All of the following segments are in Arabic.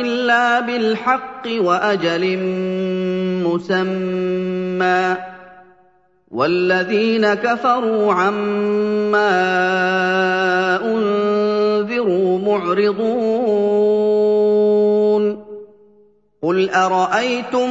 إِلَّا بِالْحَقِّ وَأَجَلٍ مُّسَمًّى ۚ. وَالَّذِينَ كَفَرُوا عَمَّا أُنذِرُوا مُعْرِضُونَ. قُلْ أَرَأَيْتُم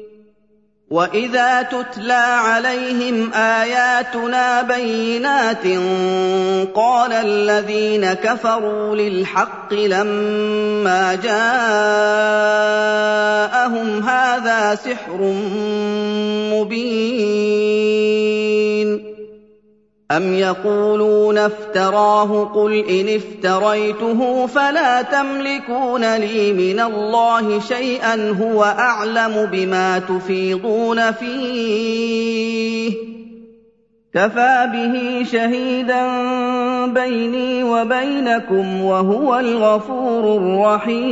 واذا تتلى عليهم اياتنا بينات قال الذين كفروا للحق لما جاءهم هذا سحر مبين أَمْ يَقُولُونَ افْتَرَاهُ ۖ قُلْ إِنِ افْتَرَيْتُهُ فَلَا تَمْلِكُونَ لِي مِنَ اللَّهِ شَيْئًا ۖ هُوَ أَعْلَمُ بِمَا تُفِيضُونَ فِيهِ ۖ كَفَىٰ بِهِ شَهِيدًا بَيْنِي وَبَيْنَكُمْ ۖ وَهُوَ الْغَفُورُ الرَّحِيمُ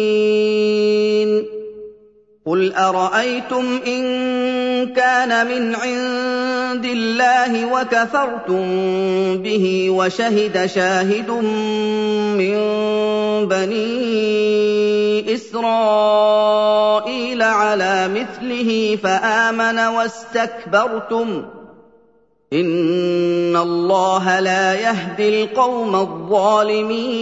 قُلْ أَرَأَيْتُمْ إِن كَانَ مِنْ عِندِ اللَّهِ وَكَفَرْتُم بِهِ وَشَهِدَ شَاهِدٌ مِّن بَنِي إِسْرَائِيلَ عَلَىٰ مِثْلِهِ فَآمَنَ وَاسْتَكْبَرْتُمْ ۖ إِنَّ اللَّهَ لَا يَهْدِي الْقَوْمَ الظَّالِمِينَ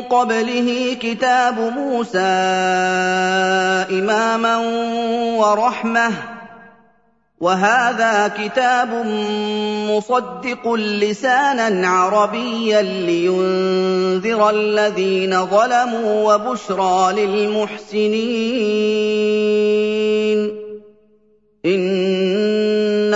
قَبْلِهِ كِتَابُ مُوسَىٰ إِمَامًا وَرَحْمَةً ۚ. وَهَٰذَا كِتَابٌ مُّصَدِّقٌ لِّسَانًا عَرَبِيًّا لِّيُنذِرَ الَّذِينَ ظَلَمُوا وَبُشْرَىٰ لِلْمُحْسِنِينَ.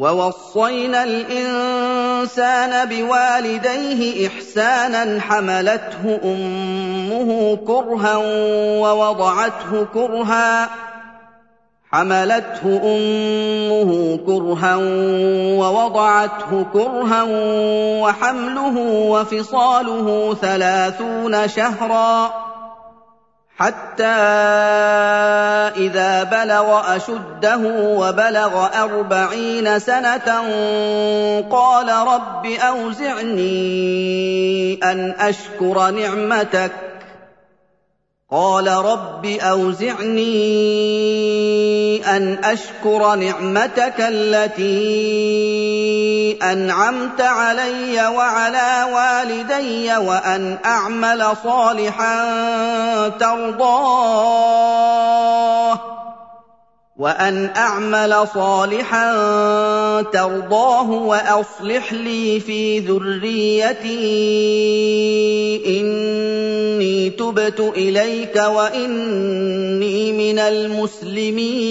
وَوَصَّيْنَا الْإِنسَانَ بِوَالِدَيْهِ إِحْسَانًا حَمَلَتْهُ أُمُّهُ كُرْهًا وَوَضَعَتْهُ كُرْهًا حملته أمه كرها ووضعته كرها وحمله وفصاله ثلاثون شهرا حتى إذا بلغ أشده وبلغ أربعين سنة قال رب أوزعني أن أشكر نعمتك قال رب أوزعني أن أشكر نعمتك التي أنعمت علي وعلى والدي وأن أعمل صالحا ترضاه. وأن أعمل صالحا ترضاه وأصلح لي في ذريتي إني تبت إليك وإني من المسلمين.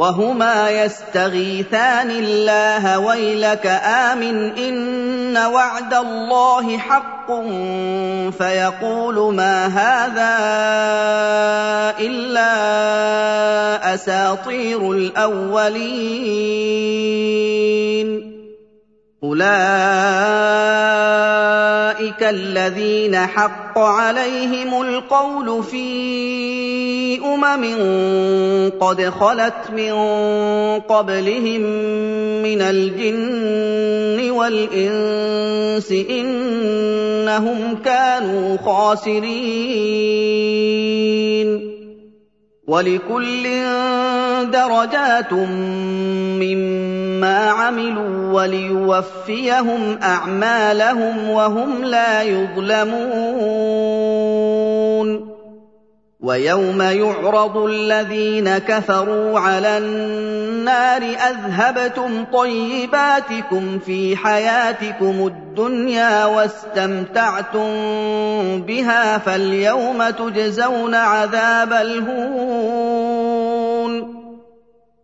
وهما يستغيثان الله ويلك آمن إن وعد الله حق فيقول ما هذا إلا أساطير الأولين. أولئك الذين حق عليهم القول في أمم قد خلت من قبلهم من الجن والإنس إنهم كانوا خاسرين ولكل درجات مما عملوا وليوفيهم أعمالهم وهم لا يظلمون. ويوم يعرض الذين كفروا على النار أذهبتم طيباتكم في حياتكم الدنيا واستمتعتم بها فاليوم تجزون عذاب الهون.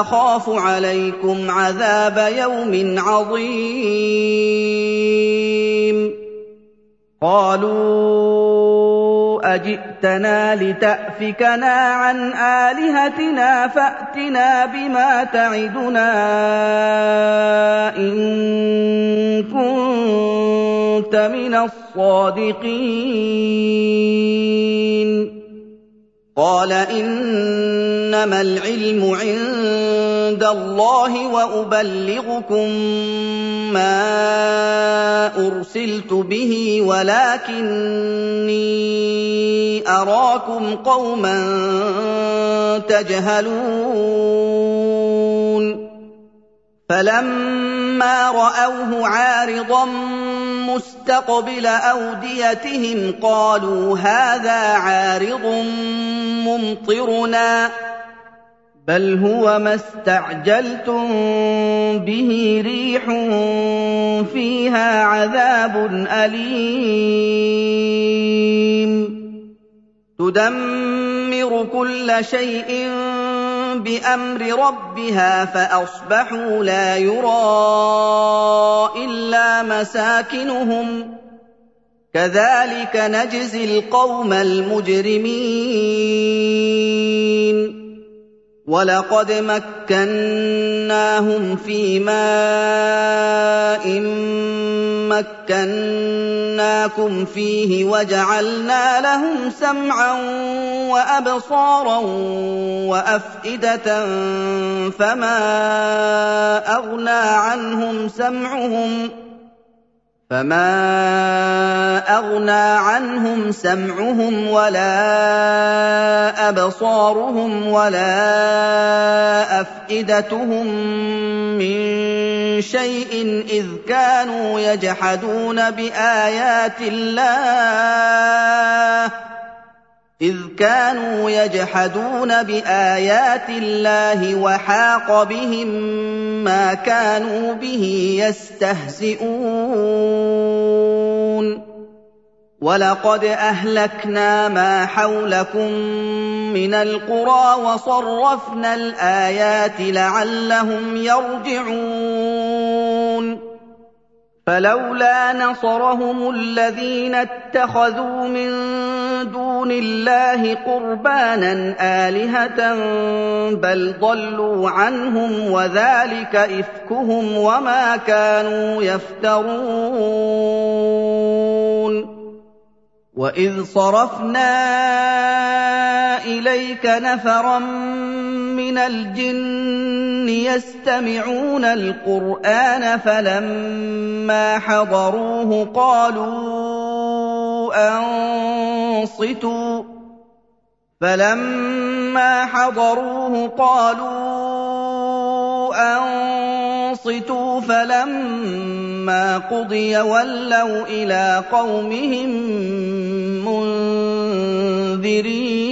أخاف عليكم عذاب يوم عظيم. قالوا أجئتنا لتأفكنا عن آلهتنا فأتنا بما تعدنا إن كنت من الصادقين. قال إنما العلم عند الله وأبلغكم ما أرسلت به ولكني أراكم قوما تجهلون. فلما رأوه عارضا مستقبل أوديتهم قالوا هذا عارض ممطرنا. بل هو ما استعجلتم به ريح فيها عذاب اليم تدمر كل شيء بامر ربها فاصبحوا لا يرى الا مساكنهم كذلك نجزي القوم المجرمين وَلَقَدْ مَكَّنَّاهُمْ فِي مَاءٍ مَّكَّنَّاكُمْ فِيهِ وَجَعَلْنَا لَهُمْ سَمْعًا وَأَبْصَارًا وَأَفْئِدَةً فَمَا أَغْنَىٰ عَنْهُمْ سَمْعُهُمْ ۖ فما اغنى عنهم سمعهم ولا ابصارهم ولا افئدتهم من شيء اذ كانوا يجحدون بايات الله إذ كانوا يجحدون بآيات الله وحاق بهم ما كانوا به يستهزئون. ولقد أهلكنا ما حولكم من القرى وصرفنا الآيات لعلهم يرجعون. فلولا نصرهم الذين اتخذوا من دون الله قربانا آلهة بل ضلوا عنهم وذلك إفكهم وما كانوا يفترون. وإذ صرفنا إليك نفرا من الجن يستمعون القرآن فلما حضروه قالوا أنصتوا فلما حضروه قالوا أنصتوا فلما قضي ولوا إلى قومهم منذرين.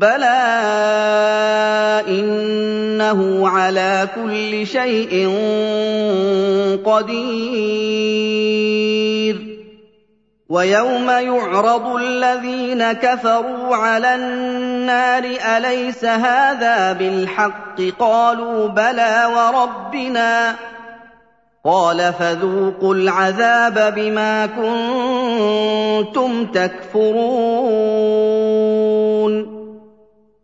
بَلَىٰ إِنَّهُ عَلَىٰ كُلِّ شَيْءٍ قَدِيرٌ وَيَوْمَ يُعْرَضُ الَّذِينَ كَفَرُوا عَلَى النَّارِ أَلَيْسَ هَٰذَا بِالْحَقِّ ۖ قَالُوا بَلَىٰ وَرَبِّنَا ۚ قَالَ فَذُوقُوا الْعَذَابَ بِمَا كُنتُمْ تَكْفُرُونَ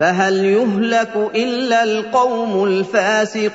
فهل يهلك إلا القوم الفاسقون